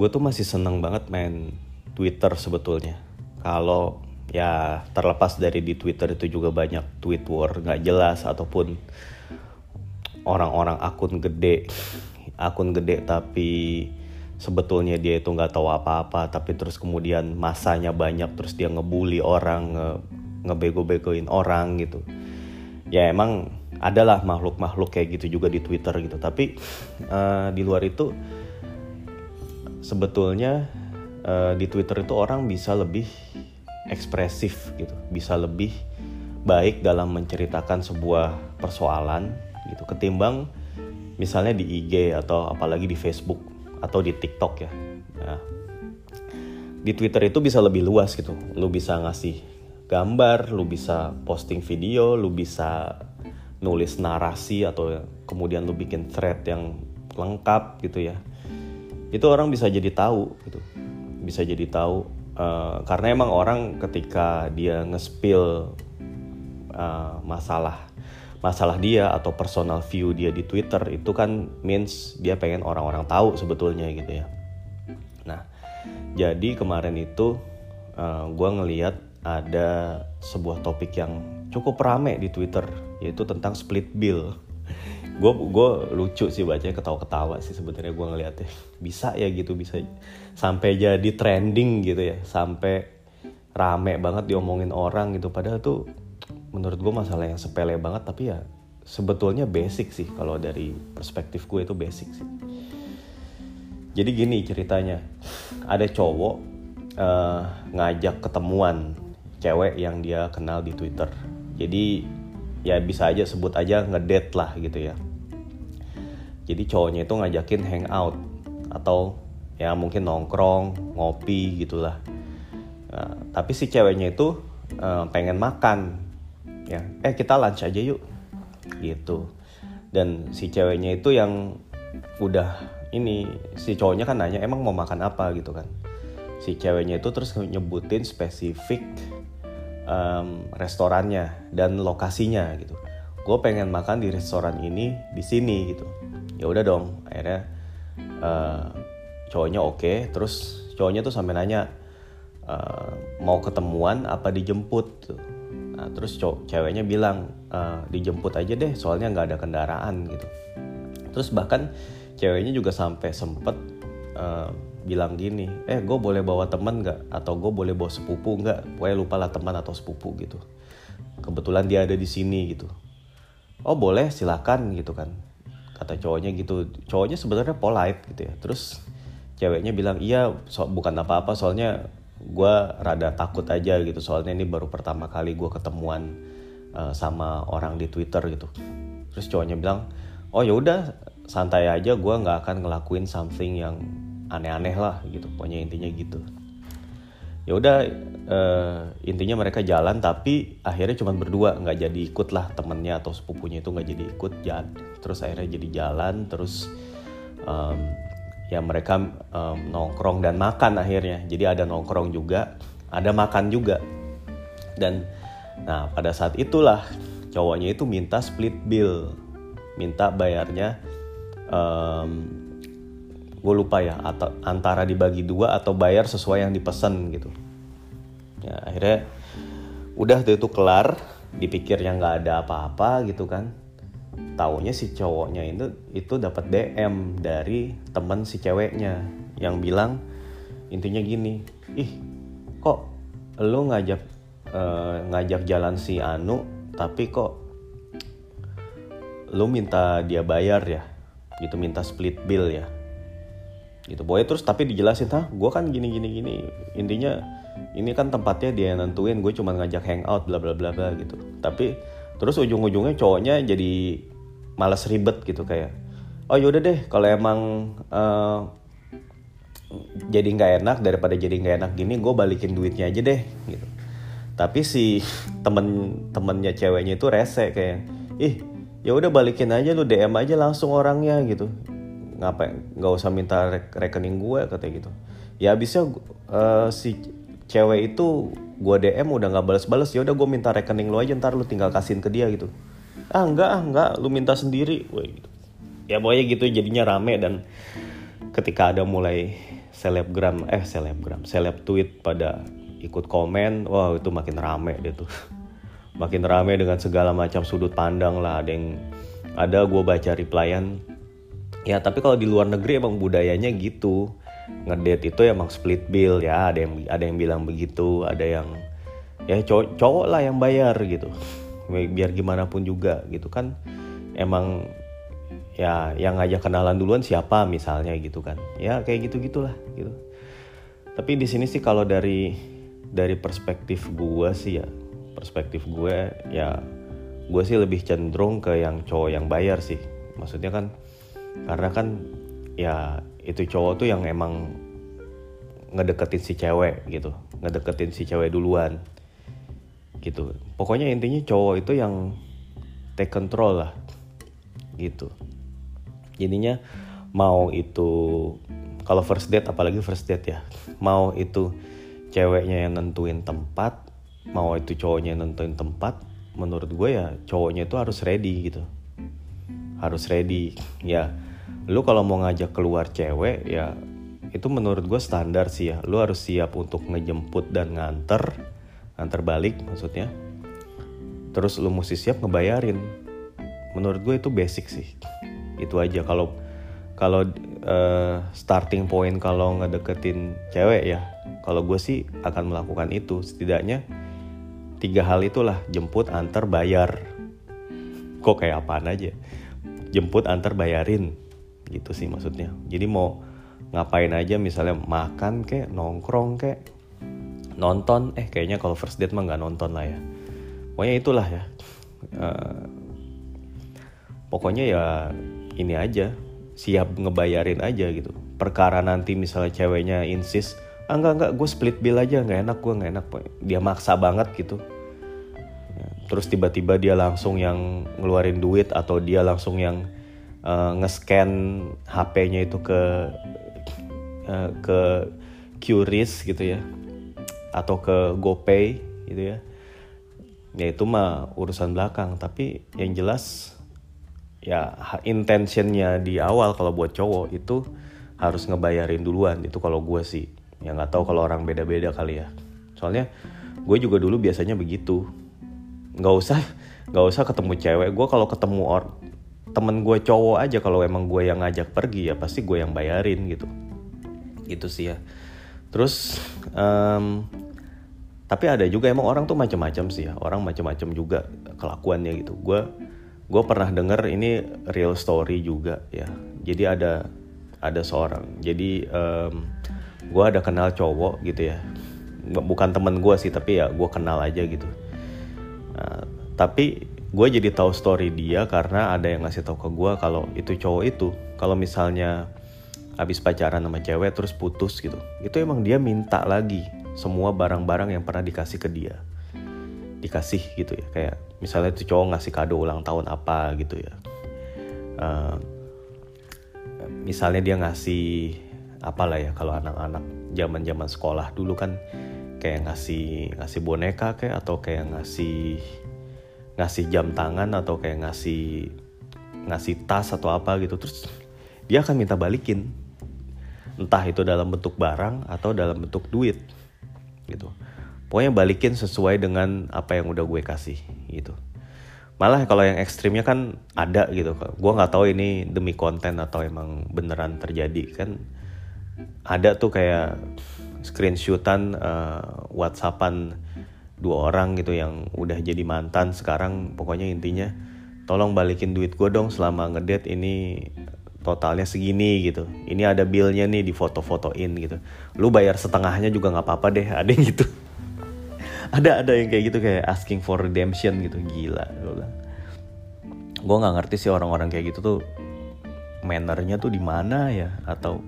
gue tuh masih seneng banget main Twitter sebetulnya. Kalau ya terlepas dari di Twitter itu juga banyak tweet war nggak jelas ataupun orang-orang akun gede akun gede tapi sebetulnya dia itu nggak tahu apa-apa tapi terus kemudian masanya banyak terus dia ngebully orang nge ngebego-begoin orang gitu. Ya emang adalah makhluk-makhluk kayak gitu juga di Twitter gitu. Tapi uh, di luar itu sebetulnya uh, di Twitter itu orang bisa lebih ekspresif gitu. Bisa lebih baik dalam menceritakan sebuah persoalan gitu. Ketimbang misalnya di IG atau apalagi di Facebook atau di TikTok ya. Nah, di Twitter itu bisa lebih luas gitu. Lu bisa ngasih gambar lu bisa posting video lu bisa nulis narasi atau kemudian lu bikin thread yang lengkap gitu ya itu orang bisa jadi tahu gitu bisa jadi tahu uh, karena emang orang ketika dia nge-spill uh, masalah masalah dia atau personal view dia di Twitter itu kan means dia pengen orang-orang tahu sebetulnya gitu ya. Nah, jadi kemarin itu uh, eh, gue ngeliat ada sebuah topik yang cukup rame di Twitter yaitu tentang split bill. Gue gue lucu sih bacanya ketawa-ketawa sih sebenarnya gue ngeliatnya. Bisa ya gitu bisa sampai jadi trending gitu ya. Sampai rame banget diomongin orang gitu. Padahal tuh menurut gue masalah yang sepele banget tapi ya sebetulnya basic sih. Kalau dari perspektif gue itu basic sih. Jadi gini ceritanya. Ada cowok uh, ngajak ketemuan cewek yang dia kenal di Twitter. Jadi ya bisa aja sebut aja ngedate lah gitu ya jadi cowoknya itu ngajakin hangout atau ya mungkin nongkrong ngopi gitulah. Nah, tapi si ceweknya itu uh, pengen makan ya. Eh kita lunch aja yuk gitu. Dan si ceweknya itu yang udah ini si cowoknya kan nanya emang mau makan apa? gitu kan. Si ceweknya itu terus nyebutin spesifik um, restorannya dan lokasinya gitu. Gue pengen makan di restoran ini di sini gitu ya udah dong akhirnya uh, cowoknya oke okay. terus cowoknya tuh sampai nanya uh, mau ketemuan apa dijemput Nah, terus cowok ceweknya bilang e, dijemput aja deh soalnya nggak ada kendaraan gitu. Terus bahkan ceweknya juga sampai sempet uh, bilang gini, eh gue boleh bawa teman nggak? Atau gue boleh bawa sepupu nggak? Pokoknya lupa lah teman atau sepupu gitu. Kebetulan dia ada di sini gitu. Oh boleh silakan gitu kan. Kata cowoknya gitu. Cowoknya sebenarnya polite gitu ya. Terus ceweknya bilang iya so, bukan apa-apa soalnya gue rada takut aja gitu soalnya ini baru pertama kali gue ketemuan uh, sama orang di Twitter gitu terus cowoknya bilang oh ya udah santai aja gue nggak akan ngelakuin something yang aneh-aneh lah gitu pokoknya intinya gitu ya udah uh, intinya mereka jalan tapi akhirnya cuma berdua nggak jadi ikut lah temennya atau sepupunya itu nggak jadi ikut jalan. Terus akhirnya jadi jalan terus um, ya mereka um, nongkrong dan makan akhirnya. Jadi ada nongkrong juga ada makan juga. Dan nah pada saat itulah cowoknya itu minta split bill minta bayarnya um, gue lupa ya atau antara dibagi dua atau bayar sesuai yang dipesan gitu. Ya akhirnya udah itu kelar dipikirnya nggak ada apa-apa gitu kan. Taunya si cowoknya itu itu dapat DM dari temen si ceweknya yang bilang intinya gini ih kok lu ngajak uh, ngajak jalan si Anu tapi kok lu minta dia bayar ya? Gitu minta split bill ya gitu. Boy terus tapi dijelasin ah gue kan gini gini gini. Intinya ini kan tempatnya dia nentuin gue cuma ngajak hangout bla bla bla bla gitu. Tapi terus ujung-ujungnya cowoknya jadi malas ribet gitu kayak oh yaudah deh kalau emang uh, jadi nggak enak daripada jadi nggak enak gini gue balikin duitnya aja deh gitu. Tapi si temen temennya ceweknya itu rese kayak ih ya udah balikin aja lu DM aja langsung orangnya gitu ngapain? Nggak usah minta rekening gue katanya gitu. Ya abisnya uh, si cewek itu gue DM udah nggak balas-balas. Ya udah gue minta rekening lu aja ntar lu tinggal kasihin ke dia gitu. Ah enggak ah enggak lu minta sendiri. Woy, gitu. ya pokoknya gitu jadinya rame dan ketika ada mulai selebgram eh selebgram seleb tweet pada ikut komen wah itu makin rame deh tuh. Makin rame dengan segala macam sudut pandang lah. Ada yang ada gue baca replyan ya tapi kalau di luar negeri emang budayanya gitu. Ngedate itu emang split bill ya. Ada yang ada yang bilang begitu ada yang ya cowok, cowok lah yang bayar gitu. Biar gimana pun juga gitu kan. Emang ya yang ngajak kenalan duluan siapa misalnya gitu kan. Ya kayak gitu gitulah gitu. Tapi di sini sih kalau dari dari perspektif gue sih ya perspektif gue ya gue sih lebih cenderung ke yang cowok yang bayar sih. Maksudnya kan karena kan ya itu cowok tuh yang emang ngedeketin si cewek gitu. Ngedeketin si cewek duluan. Gitu. Pokoknya intinya cowok itu yang take control lah. Gitu. Jadinya mau itu kalau first date apalagi first date ya. Mau itu ceweknya yang nentuin tempat mau itu cowoknya yang nentuin tempat menurut gue ya cowoknya itu harus ready gitu harus ready. Ya lu kalau mau ngajak keluar cewek ya itu menurut gue standar sih ya. Lu harus siap untuk ngejemput dan nganter nganter balik maksudnya. Terus lu mesti siap ngebayarin. Menurut gue itu basic sih. Itu aja. Kalau kalau uh, starting point kalau ngedeketin cewek ya kalau gue sih akan melakukan itu. Setidaknya tiga hal itulah jemput antar bayar. Kok kayak apaan aja jemput antar bayarin. Gitu sih maksudnya. Jadi mau ngapain aja misalnya makan kek nongkrong kek nonton. Eh kayaknya kalau first date mah nggak nonton lah ya. Pokoknya itulah ya. Uh, pokoknya ya ini aja. Siap ngebayarin aja gitu. Perkara nanti misalnya ceweknya insist ah enggak enggak gue split bill aja nggak enak gue nggak enak. Dia maksa banget gitu terus tiba-tiba dia langsung yang ngeluarin duit atau dia langsung yang uh, nge-scan HP-nya itu ke uh, ke QRIS gitu ya. Atau ke GoPay gitu ya. Ya itu mah urusan belakang. Tapi yang jelas ya intentionnya di awal kalau buat cowok itu harus ngebayarin duluan. Itu kalau gue sih. Ya nggak tahu kalau orang beda-beda kali ya. Soalnya gue juga dulu biasanya begitu nggak usah nggak usah ketemu cewek. Gue kalau ketemu or temen gue cowok aja kalau emang gue yang ngajak pergi ya pasti gue yang bayarin gitu. Gitu sih ya. Terus um, tapi ada juga emang orang tuh macam-macam sih ya. Orang macam-macam juga kelakuannya gitu. Gue gue pernah denger ini real story juga ya. Jadi ada ada seorang. Jadi um, gue ada kenal cowok gitu ya. Bukan temen gue sih tapi ya gue kenal aja gitu tapi gue jadi tahu story dia karena ada yang ngasih tahu ke gue kalau itu cowok itu. Kalau misalnya habis pacaran sama cewek terus putus gitu itu emang dia minta lagi semua barang-barang yang pernah dikasih ke dia. Dikasih gitu ya kayak misalnya itu cowok ngasih kado ulang tahun apa gitu ya. Uh, misalnya dia ngasih apalah ya kalau anak-anak zaman zaman sekolah dulu kan kayak ngasih ngasih boneka kayak atau kayak ngasih ngasih jam tangan atau kayak ngasih ngasih tas atau apa gitu. Terus dia akan minta balikin. Entah itu dalam bentuk barang atau dalam bentuk duit gitu. Pokoknya balikin sesuai dengan apa yang udah gue kasih gitu. Malah kalau yang ekstrimnya kan ada gitu. Gue nggak tahu ini demi konten atau emang beneran terjadi kan. Ada tuh kayak screenshotan uh, whatsappan dua orang gitu yang udah jadi mantan sekarang. Pokoknya intinya tolong balikin duit gue dong selama ngedate ini totalnya segini gitu. Ini ada billnya nih di foto-fotoin gitu. Lu bayar setengahnya juga nggak apa-apa deh ada yang gitu. Ada ada yang kayak gitu kayak asking for redemption gitu. Gila gue nggak ngerti sih orang-orang kayak gitu tuh mannernya tuh di mana ya? Atau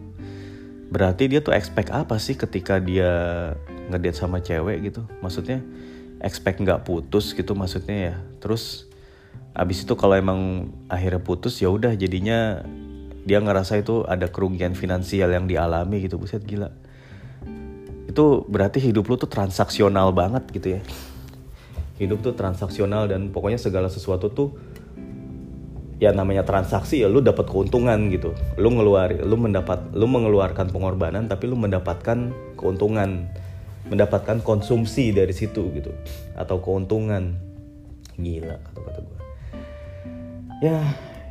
berarti dia tuh expect apa sih ketika dia ngedate sama cewek gitu? Maksudnya expect nggak putus gitu maksudnya ya? Terus abis itu kalau emang akhirnya putus ya udah jadinya dia ngerasa itu ada kerugian finansial yang dialami gitu buset gila. Itu berarti hidup lu tuh transaksional banget gitu ya? Hidup tuh transaksional dan pokoknya segala sesuatu tuh ya namanya transaksi ya lu dapat keuntungan gitu. Lu ngeluar lu mendapat lu mengeluarkan pengorbanan tapi lu mendapatkan keuntungan. Mendapatkan konsumsi dari situ gitu atau keuntungan. Gila kata-kata gue ya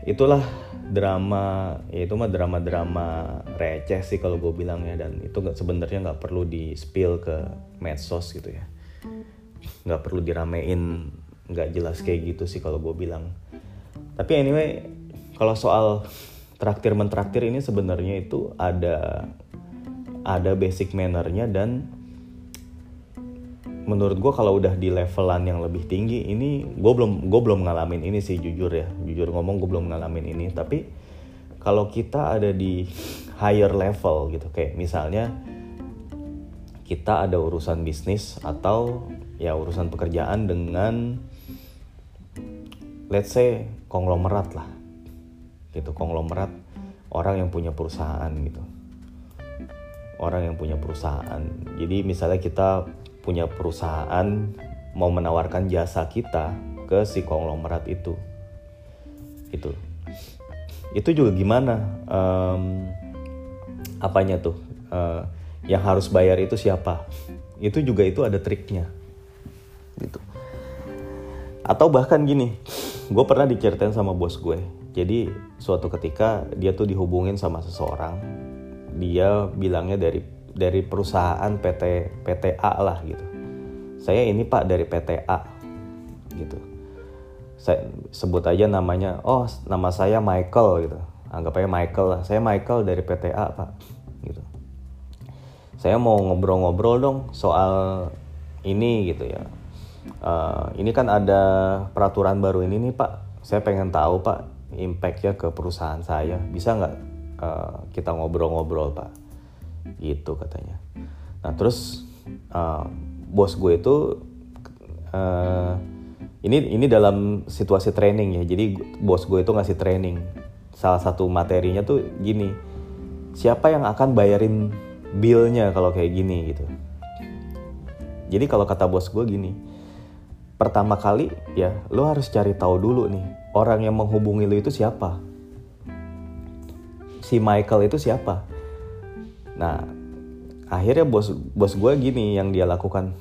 itulah drama ya itu mah drama-drama receh sih kalau gue bilang ya dan itu nggak sebenarnya nggak perlu di spill ke medsos gitu ya. Nggak perlu diramein nggak jelas kayak gitu sih kalau gue bilang tapi anyway kalau soal traktir mentraktir ini sebenarnya itu ada ada basic mannernya dan menurut gue kalau udah di levelan yang lebih tinggi ini gue belum gue belum ngalamin ini sih jujur ya. Jujur ngomong gue belum ngalamin ini. Tapi kalau kita ada di higher level gitu kayak misalnya kita ada urusan bisnis atau ya urusan pekerjaan dengan let's say konglomerat lah. Gitu konglomerat orang yang punya perusahaan gitu. Orang yang punya perusahaan. Jadi misalnya kita punya perusahaan mau menawarkan jasa kita ke si konglomerat itu. Itu itu juga gimana? Um, apanya tuh? Uh, yang harus bayar itu siapa? Itu juga itu ada triknya. Gitu atau bahkan gini gue pernah diceritain sama bos gue. Jadi suatu ketika dia tuh dihubungin sama seseorang. Dia bilangnya dari dari perusahaan PT PTA lah gitu. Saya ini pak dari PTA gitu. Saya sebut aja namanya oh nama saya Michael gitu. Anggap aja Michael lah. Saya Michael dari PTA pak gitu. Saya mau ngobrol-ngobrol dong soal ini gitu ya uh, ini kan ada peraturan baru ini nih Pak. Saya pengen tahu Pak impactnya ke perusahaan saya. Bisa nggak uh, kita ngobrol-ngobrol Pak? Gitu katanya. Nah terus uh, bos gue itu uh, ini ini dalam situasi training ya. Jadi bos gue itu ngasih training. Salah satu materinya tuh gini. Siapa yang akan bayarin billnya kalau kayak gini gitu. Jadi kalau kata bos gue gini, pertama kali ya lo harus cari tahu dulu nih orang yang menghubungi lo itu siapa. Si Michael itu siapa. Nah akhirnya bos bos gue gini yang dia lakukan.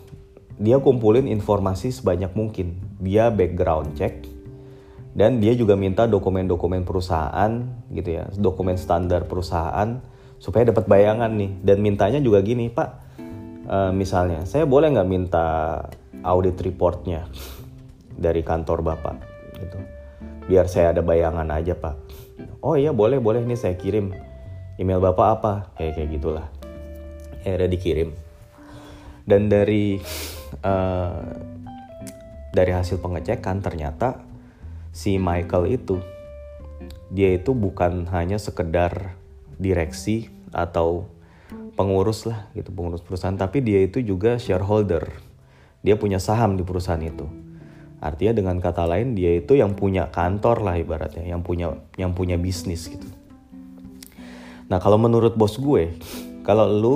Dia kumpulin informasi sebanyak mungkin. Dia background check dan dia juga minta dokumen-dokumen perusahaan gitu ya dokumen standar perusahaan supaya dapat bayangan nih. Dan mintanya juga gini pak uh, misalnya saya boleh nggak minta audit reportnya dari kantor bapak gitu. Biar saya ada bayangan aja pak. Oh iya boleh boleh. Nih saya kirim. Email bapak apa? Kayak kayak gitulah. Akhirnya dikirim. Dan dari uh, dari hasil pengecekan ternyata si Michael itu dia itu bukan hanya sekedar direksi atau pengurus lah gitu pengurus perusahaan tapi dia itu juga shareholder dia punya saham di perusahaan itu. Artinya dengan kata lain dia itu yang punya kantor lah ibaratnya, yang punya yang punya bisnis gitu. Nah kalau menurut bos gue, kalau lu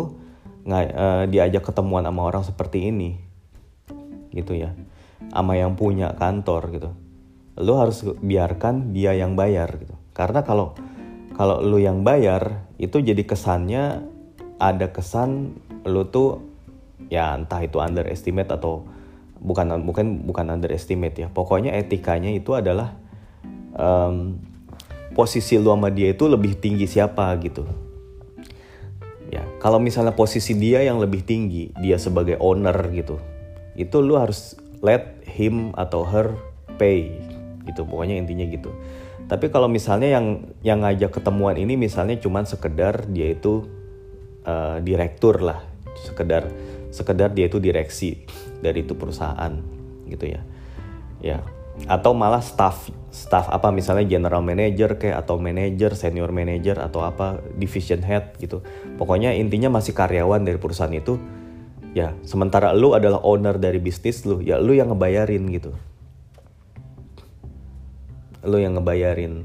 nggak uh, diajak ketemuan sama orang seperti ini, gitu ya, sama yang punya kantor gitu, lu harus biarkan dia yang bayar gitu. Karena kalau kalau lu yang bayar itu jadi kesannya ada kesan lu tuh ya entah itu underestimate atau bukan bukan bukan underestimate ya. Pokoknya etikanya itu adalah um, posisi lu sama dia itu lebih tinggi siapa gitu. Ya kalau misalnya posisi dia yang lebih tinggi dia sebagai owner gitu itu lu harus let him atau her pay gitu. Pokoknya intinya gitu. Tapi kalau misalnya yang yang ngajak ketemuan ini misalnya cuman sekedar dia itu uh, direktur lah sekedar sekedar dia itu direksi dari itu perusahaan gitu ya. Ya. Atau malah staff staff apa misalnya general manager kayak atau manager senior manager atau apa division head gitu. Pokoknya intinya masih karyawan dari perusahaan itu ya. Sementara lu adalah owner dari bisnis lu ya lu yang ngebayarin gitu. Lu yang ngebayarin.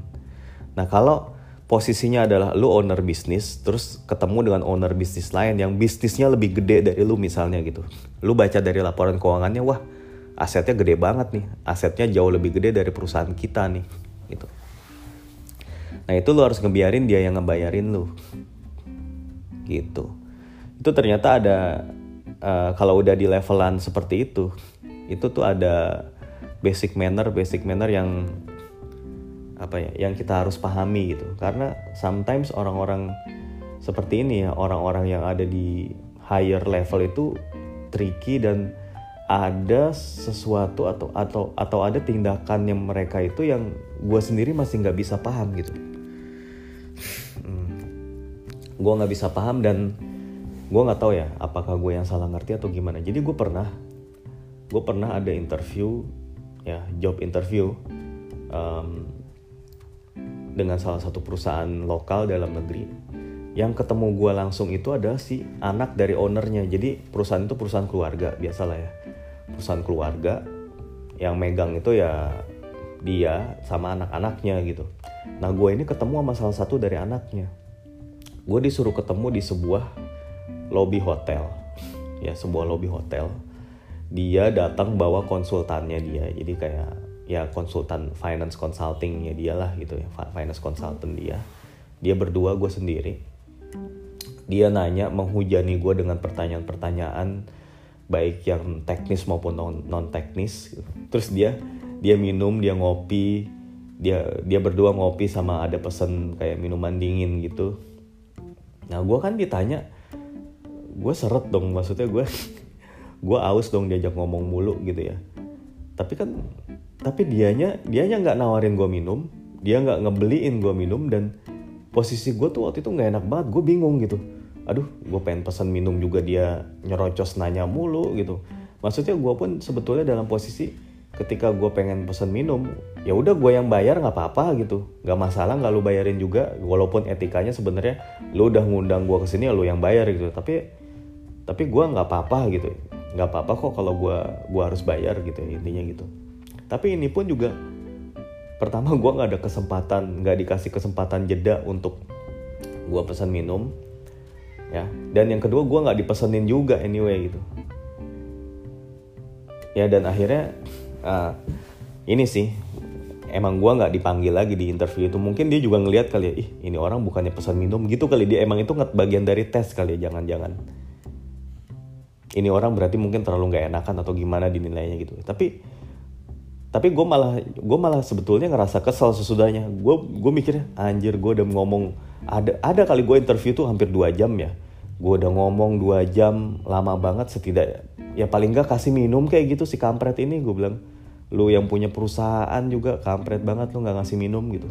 Nah kalau posisinya adalah lu owner bisnis terus ketemu dengan owner bisnis lain yang bisnisnya lebih gede dari lu misalnya gitu. Lu baca dari laporan keuangannya wah asetnya gede banget nih. Asetnya jauh lebih gede dari perusahaan kita nih gitu. Nah itu lo harus ngebiarin dia yang ngebayarin lo gitu. Itu ternyata ada uh, kalau udah di levelan seperti itu itu tuh ada basic manner basic manner yang apa ya yang kita harus pahami gitu. Karena sometimes orang-orang seperti ini ya orang-orang yang ada di higher level itu tricky dan ada sesuatu atau atau atau ada tindakan yang mereka itu yang gue sendiri masih nggak bisa paham gitu. Hmm. gue nggak bisa paham dan gue nggak tahu ya apakah gue yang salah ngerti atau gimana. Jadi gue pernah gue pernah ada interview ya job interview um, dengan salah satu perusahaan lokal dalam negeri. Yang ketemu gue langsung itu adalah si anak dari ownernya. Jadi perusahaan itu perusahaan keluarga biasalah ya. Perusahaan keluarga yang megang itu ya dia sama anak-anaknya gitu. Nah gue ini ketemu sama salah satu dari anaknya. Gue disuruh ketemu di sebuah lobby hotel. Ya sebuah lobby hotel. Dia datang bawa konsultannya dia. Jadi kayak ya konsultan finance consultingnya dia lah gitu ya finance consultant dia. Dia berdua gue sendiri. Dia nanya menghujani gue dengan pertanyaan-pertanyaan baik yang teknis maupun non non teknis terus dia dia minum dia ngopi dia dia berdua ngopi sama ada pesen kayak minuman dingin gitu. Nah gue kan ditanya gue seret dong maksudnya gue gue aus dong diajak ngomong mulu gitu ya. Tapi kan tapi dianya dianya nggak nawarin gue minum. Dia nggak ngebeliin gue minum dan posisi gue tuh waktu itu nggak enak banget. Gue bingung gitu. Aduh gue pengen pesan minum juga dia nyerocos nanya mulu gitu. Maksudnya gue pun sebetulnya dalam posisi ketika gue pengen pesan minum ya udah gue yang bayar nggak apa-apa gitu. Nggak masalah nggak lu bayarin juga. Walaupun etikanya sebenarnya lu udah ngundang gue ke sini ya lu yang bayar gitu. Tapi tapi gue nggak apa-apa gitu. Nggak apa-apa kok kalau gue gua harus bayar gitu intinya gitu tapi ini pun juga pertama gue nggak ada kesempatan nggak dikasih kesempatan jeda untuk gue pesan minum ya. Dan yang kedua gue nggak dipesenin juga anyway gitu. Ya dan akhirnya uh, ini sih emang gue nggak dipanggil lagi di interview itu. Mungkin dia juga ngelihat kali ya ih ini orang bukannya pesan minum gitu kali. Dia emang itu bagian dari tes kali ya jangan-jangan. Ini orang berarti mungkin terlalu nggak enakan atau gimana dinilainya gitu. Tapi tapi gue malah gue malah sebetulnya ngerasa kesel sesudahnya. Gue gue mikirnya anjir gue udah ngomong ada ada kali gue interview tuh hampir dua jam ya. Gue udah ngomong dua jam lama banget setidak ya paling gak kasih minum kayak gitu si kampret ini gue bilang. Lu yang punya perusahaan juga kampret banget lu nggak ngasih minum gitu.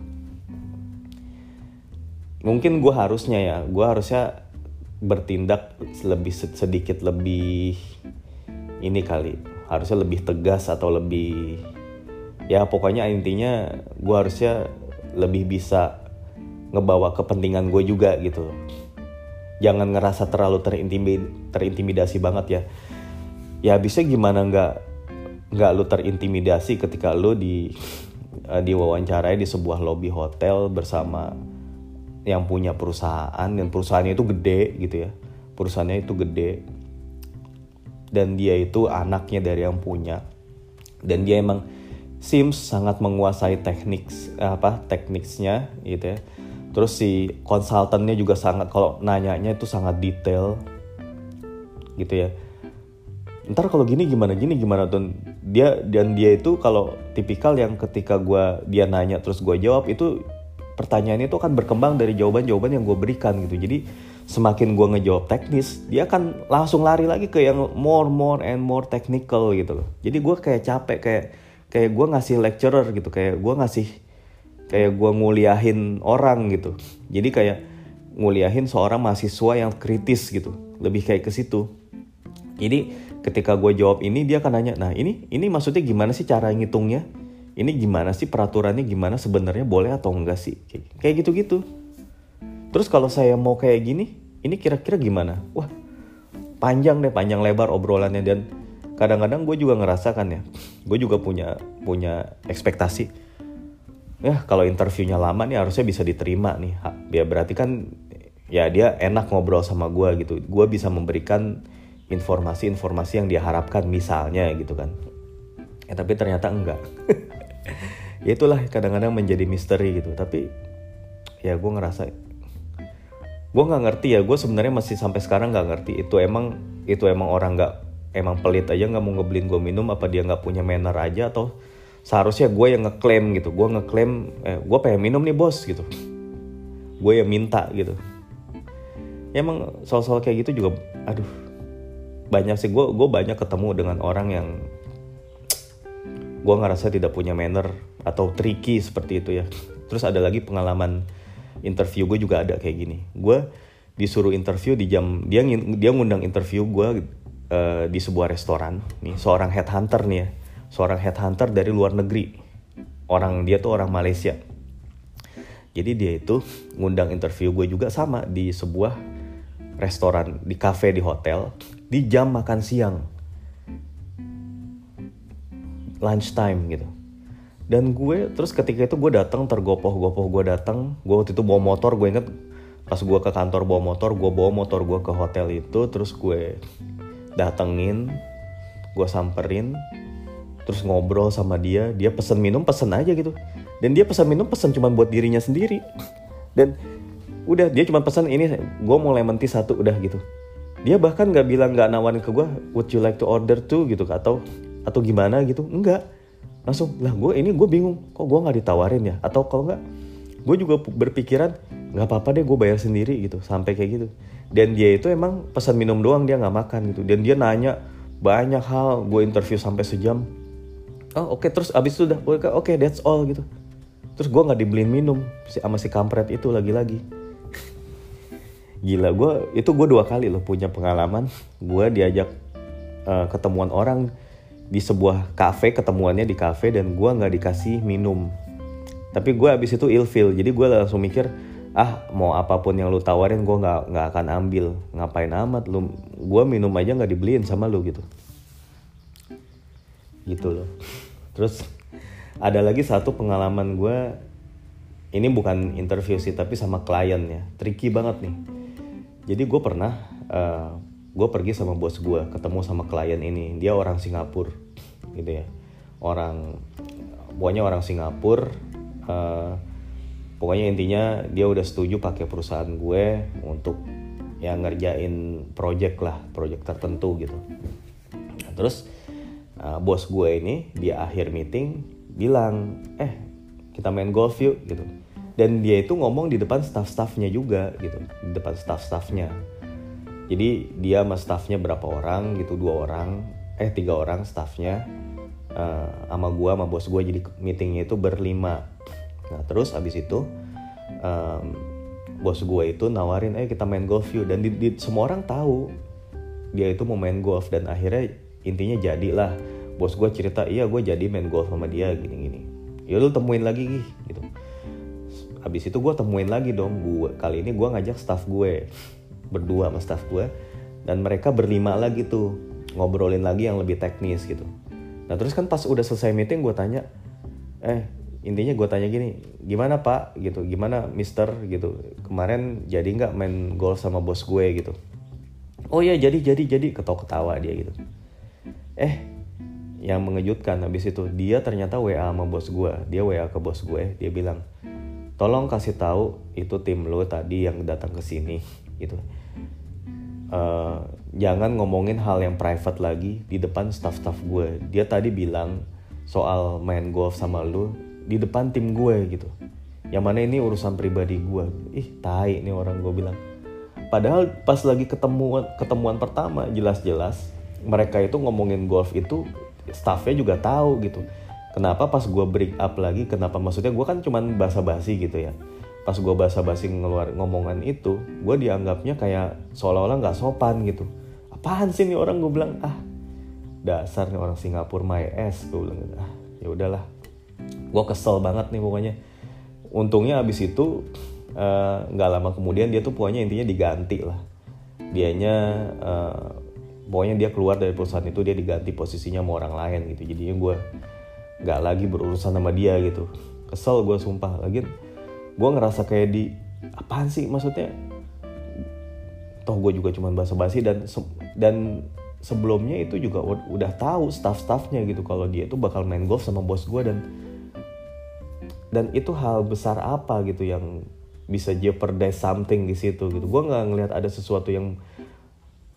Mungkin gue harusnya ya gue harusnya bertindak lebih sedikit lebih ini kali harusnya lebih tegas atau lebih ya pokoknya intinya gue harusnya lebih bisa ngebawa kepentingan gue juga gitu. Jangan ngerasa terlalu terintimid terintimidasi banget ya. Ya bisa gimana nggak nggak lu terintimidasi ketika lu di uh, diwawancarai di sebuah lobby hotel bersama yang punya perusahaan dan perusahaannya itu gede gitu ya. Perusahaannya itu gede. Dan dia itu anaknya dari yang punya. Dan dia emang Sims sangat menguasai teknik apa tekniknya gitu ya. Terus si konsultannya juga sangat kalau nanyanya itu sangat detail gitu ya. Ntar kalau gini gimana gini gimana tuh dia dan dia itu kalau tipikal yang ketika gue dia nanya terus gue jawab itu pertanyaannya itu akan berkembang dari jawaban-jawaban yang gue berikan gitu. Jadi semakin gue ngejawab teknis dia akan langsung lari lagi ke yang more more and more technical gitu loh. Jadi gue kayak capek kayak kayak gue ngasih lecturer gitu kayak gue ngasih kayak gue nguliahin orang gitu. Jadi kayak nguliahin seorang mahasiswa yang kritis gitu lebih kayak ke situ. Jadi ketika gue jawab ini dia akan nanya nah ini ini maksudnya gimana sih cara ngitungnya? Ini gimana sih peraturannya gimana sebenarnya boleh atau enggak sih? Kayak gitu gitu terus kalau saya mau kayak gini ini kira-kira gimana? Wah panjang deh panjang lebar obrolannya dan kadang-kadang gue juga ngerasakan ya gue juga punya punya ekspektasi. Ya kalau interviewnya lama nih harusnya bisa diterima nih. Ya berarti kan ya dia enak ngobrol sama gue gitu. Gue bisa memberikan informasi-informasi yang dia harapkan misalnya gitu kan. Ya tapi ternyata enggak. Ya itulah kadang-kadang menjadi misteri gitu. Tapi ya gue ngerasa gue nggak ngerti ya. Gue sebenarnya masih sampai sekarang nggak ngerti. Itu emang itu emang orang nggak emang pelit aja nggak mau ngebeliin gue minum apa dia nggak punya manner aja atau seharusnya gue yang ngeklaim gitu. Gue ngeklaim eh, gue pengen minum nih bos gitu. Gue yang minta gitu. Ya emang soal-soal kayak gitu juga aduh banyak sih. Gue gue banyak ketemu dengan orang yang gue ngerasa tidak punya manner atau tricky seperti itu ya. Terus ada lagi pengalaman interview gue juga ada kayak gini. Gue disuruh interview di jam dia dia ngundang interview gue uh, di sebuah restoran nih seorang headhunter nih ya seorang headhunter dari luar negeri. Orang dia tuh orang Malaysia. Jadi dia itu ngundang interview gue juga sama di sebuah restoran di cafe di hotel di jam makan siang. Lunchtime gitu. Dan gue terus ketika itu gue datang tergopoh-gopoh gue datang gue waktu itu bawa motor gue inget pas gue ke kantor bawa motor gue bawa motor gue ke hotel itu terus gue datengin gue samperin terus ngobrol sama dia dia pesen minum pesen aja gitu. Dan dia pesan minum pesan cuma buat dirinya sendiri. Dan udah dia cuma pesan ini gue mau lemon tea satu udah gitu. Dia bahkan nggak bilang nggak nawarin ke gue would you like to order too gitu atau atau gimana gitu. Enggak. Langsung lah gue ini gue bingung kok gue nggak ditawarin ya? Atau kalau nggak gue juga berpikiran nggak apa-apa deh gue bayar sendiri gitu. Sampai kayak gitu. Dan dia itu emang pesan minum doang dia nggak makan gitu. Dan dia nanya banyak hal gue interview sampai sejam. Oh oke okay. terus abis itu udah oke okay, that's all gitu. Terus gue nggak dibeliin minum sama si kampret itu lagi-lagi. Gila gue itu gue dua kali loh punya pengalaman. Gue diajak uh, ketemuan orang di sebuah cafe ketemuannya di cafe dan gue nggak dikasih minum. Tapi gue abis itu ilfil. Jadi gue langsung mikir ah mau apa pun yang lu tawarin gue nggak nggak akan ambil. Ngapain amat lu? Gue minum aja nggak dibeliin sama lu gitu. Gitu loh. Terus ada lagi satu pengalaman gue ini bukan interview sih tapi sama klien ya. Tricky banget nih. Jadi gue pernah uh, gue pergi sama bos gue ketemu sama klien ini. Dia orang Singapura gitu ya. Orang pokoknya orang Singapura uh, pokoknya intinya dia udah setuju pakai perusahaan gue untuk ya ngerjain project lah project tertentu gitu. Nah, terus uh, bos gue ini di akhir meeting bilang eh kita main golf yuk gitu. Dan dia itu ngomong di depan staff-staffnya juga gitu. Di depan staff-staffnya. Jadi dia sama staffnya berapa orang gitu dua orang eh tiga orang staffnya uh, sama gue sama bos gue jadi meetingnya itu berlima nah terus abis itu um, bos gue itu nawarin eh kita main golf yuk. Dan di, di, semua orang tahu dia itu mau main golf dan akhirnya intinya jadilah. Bos gue cerita iya gue jadi main golf sama dia gini gini ya lu temuin lagi gitu. Abis itu gue temuin lagi dong gue kali ini gue ngajak staff gue berdua sama staff gue dan mereka berlima lagi tuh ngobrolin lagi yang lebih teknis gitu. Nah terus kan pas udah selesai meeting gue tanya eh intinya gue tanya gini gimana pak? Gitu gimana mister? Gitu kemarin jadi nggak main golf sama bos gue? Gitu. Oh ya jadi jadi jadi. Ketawa ketawa dia gitu. Eh yang mengejutkan habis itu dia ternyata WA sama bos gue dia WA ke bos gue dia bilang tolong kasih tahu itu tim lo tadi yang datang ke sini. Gitu. Uh, jangan ngomongin hal yang private lagi di depan staff-staff gue. Dia tadi bilang soal main golf sama lu di depan tim gue gitu. Yang mana ini urusan pribadi gue. Ih tai nih orang gue bilang. Padahal pas lagi ketemuan ketemuan pertama jelas-jelas mereka itu ngomongin golf itu staffnya juga tahu gitu. Kenapa pas gue break up lagi kenapa maksudnya gue kan cuman basa-basi gitu ya. Pas gue basa-basi ngeluar ngomongan itu gue dianggapnya kayak seolah-olah nggak sopan gitu. Apaan sih nih orang? Gue bilang ah dasar nih orang Singapura my ass gue bilang gitu. ah ya udahlah gue kesel banget nih pokoknya. Untungnya abis itu eh, nggak uh, lama kemudian dia tuh pokoknya intinya diganti lah. Dianya uh, pokoknya dia keluar dari perusahaan itu dia diganti posisinya sama orang lain gitu. Jadinya gue nggak lagi berurusan sama dia gitu. Kesel gue sumpah. Lagi gue ngerasa kayak di apaan sih maksudnya? Toh gue juga cuma basa-basi dan dan sebelumnya itu juga udah tahu staff-staffnya gitu. Kalau dia itu bakal main golf sama bos gue dan dan itu hal besar apa gitu yang bisa jeopardize something di situ gitu. Gue nggak ngelihat ada sesuatu yang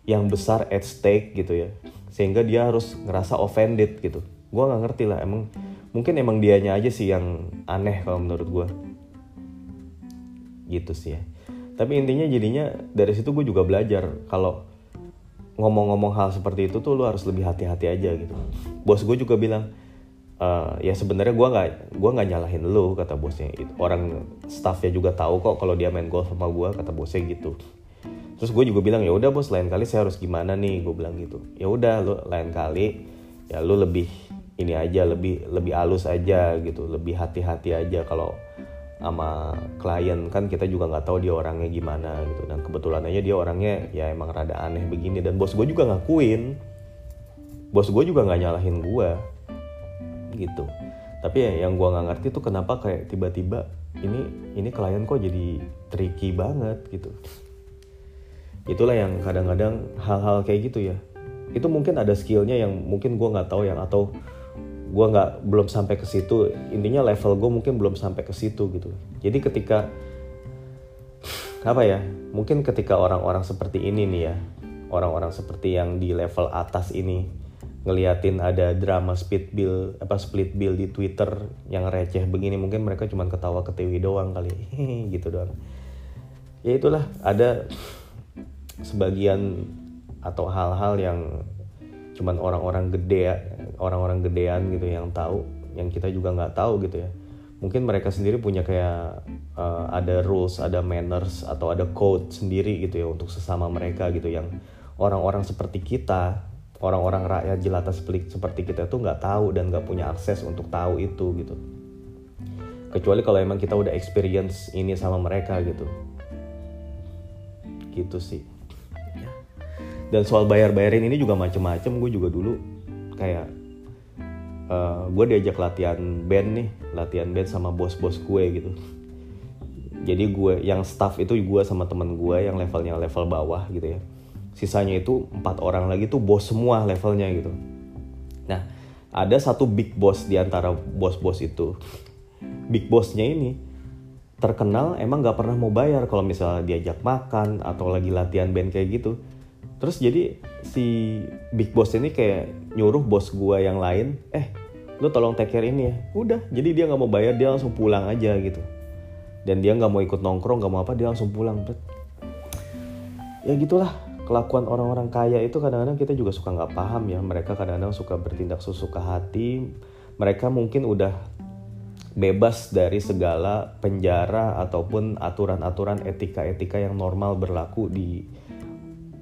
yang besar at stake gitu ya. Sehingga dia harus ngerasa offended gitu. Gue nggak ngerti lah emang mungkin emang dianya aja sih yang aneh kalau menurut gue gitu sih ya. Tapi intinya jadinya dari situ gue juga belajar kalau ngomong-ngomong hal seperti itu tuh lu harus lebih hati-hati aja gitu. Bos gue juga bilang uh, ya sebenarnya gue nggak gua nggak nyalahin lu kata bosnya. Itu orang staffnya juga tahu kok kalau dia main golf sama gue kata bosnya gitu. Terus gue juga bilang ya udah bos lain kali saya harus gimana nih? Gue bilang gitu. Ya udah lu lain kali ya lu lebih ini aja lebih lebih halus aja gitu lebih hati-hati aja kalau sama klien. Kan kita juga nggak tahu dia orangnya gimana gitu. Dan kebetulan aja dia orangnya ya emang rada aneh begini. Dan bos gue juga ngakuin. Bos gue juga nggak nyalahin gue gitu. Tapi ya yang gue nggak ngerti tuh kenapa kayak tiba-tiba ini ini klien kok jadi tricky banget gitu. Itulah yang kadang-kadang hal-hal kayak gitu ya. Itu mungkin ada skillnya yang mungkin gue nggak tahu yang atau gue nggak belum sampai ke situ. Intinya level gue mungkin belum sampai ke situ gitu. Jadi ketika apa ya mungkin ketika orang-orang seperti ini nih ya orang-orang seperti yang di level atas ini ngeliatin ada drama split bill apa split bill di Twitter yang receh begini mungkin mereka cuma ketawa ketiwi doang kali. Gitu doang. Ya itulah ada sebagian atau hal-hal yang cuman orang-orang gede orang-orang gedean gitu yang tahu yang kita juga nggak tahu gitu ya. Mungkin mereka sendiri punya kayak uh, ada rules ada manners atau ada code sendiri gitu ya untuk sesama mereka gitu yang orang-orang seperti kita orang-orang rakyat jelata seperti kita tuh nggak tahu dan nggak punya akses untuk tahu itu gitu. Kecuali kalau emang kita udah experience ini sama mereka gitu. Gitu sih. Dan soal bayar bayarin ini juga macem-macem. Gue juga dulu kayak uh, eh, gue diajak latihan band nih latihan band sama bos-bos gue gitu. Jadi gue yang staff itu gue sama temen gue yang levelnya level bawah gitu ya sisanya itu empat orang lagi tuh bos semua levelnya gitu. Nah ada satu big boss di antara bos-bos itu. Big bossnya ini terkenal emang gak pernah mau bayar kalau misalnya diajak makan atau lagi latihan band kayak gitu. Terus jadi si big boss ini kayak nyuruh bos gua yang lain eh lu tolong take care ini ya. Udah jadi dia nggak mau bayar dia langsung pulang aja gitu. Dan dia nggak mau ikut nongkrong nggak mau apa dia langsung pulang. Ya gitulah kelakuan orang-orang kaya itu kadang-kadang kita juga suka nggak paham ya. Mereka kadang-kadang suka bertindak sesuka hati. Mereka mungkin udah bebas dari segala penjara ataupun aturan-aturan etika-etika yang normal berlaku di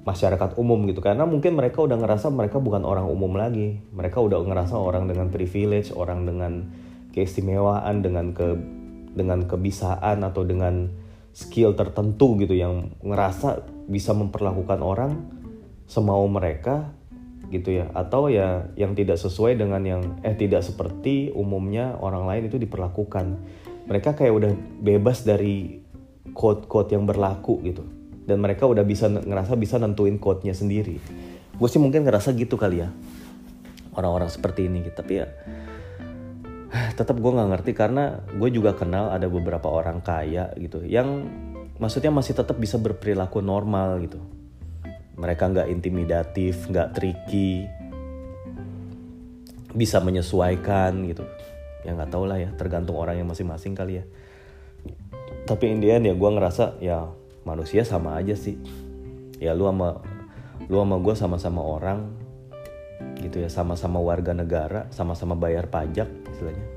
masyarakat umum gitu. Karena mungkin mereka udah ngerasa mereka bukan orang umum lagi. Mereka udah ngerasa orang dengan privilege orang dengan keistimewaan dengan ke dengan kebisaan atau dengan skill tertentu gitu yang ngerasa bisa memperlakukan orang semau mereka gitu ya. Atau ya yang tidak sesuai dengan yang eh tidak seperti umumnya orang lain itu diperlakukan. Mereka kayak udah bebas dari code-code yang berlaku gitu. Dan mereka udah bisa ngerasa bisa nentuin code-nya sendiri. Gue sih mungkin ngerasa gitu kali ya. Orang-orang seperti ini gitu. Tapi ya tetap gue nggak ngerti karena gue juga kenal ada beberapa orang kaya gitu yang maksudnya masih tetap bisa berperilaku normal gitu. Mereka nggak intimidatif nggak tricky bisa menyesuaikan gitu. Ya nggak tau lah ya tergantung orang yang masing-masing kali ya. Tapi in the end ya gue ngerasa ya manusia sama aja sih. Ya lu sama lu sama gue sama-sama orang gitu ya sama-sama warga negara sama-sama bayar pajak istilahnya.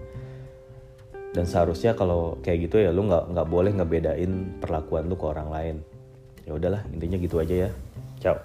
Dan seharusnya kalau kayak gitu ya lu nggak nggak boleh ngebedain perlakuan lu ke orang lain. Ya udahlah intinya gitu aja ya. Ciao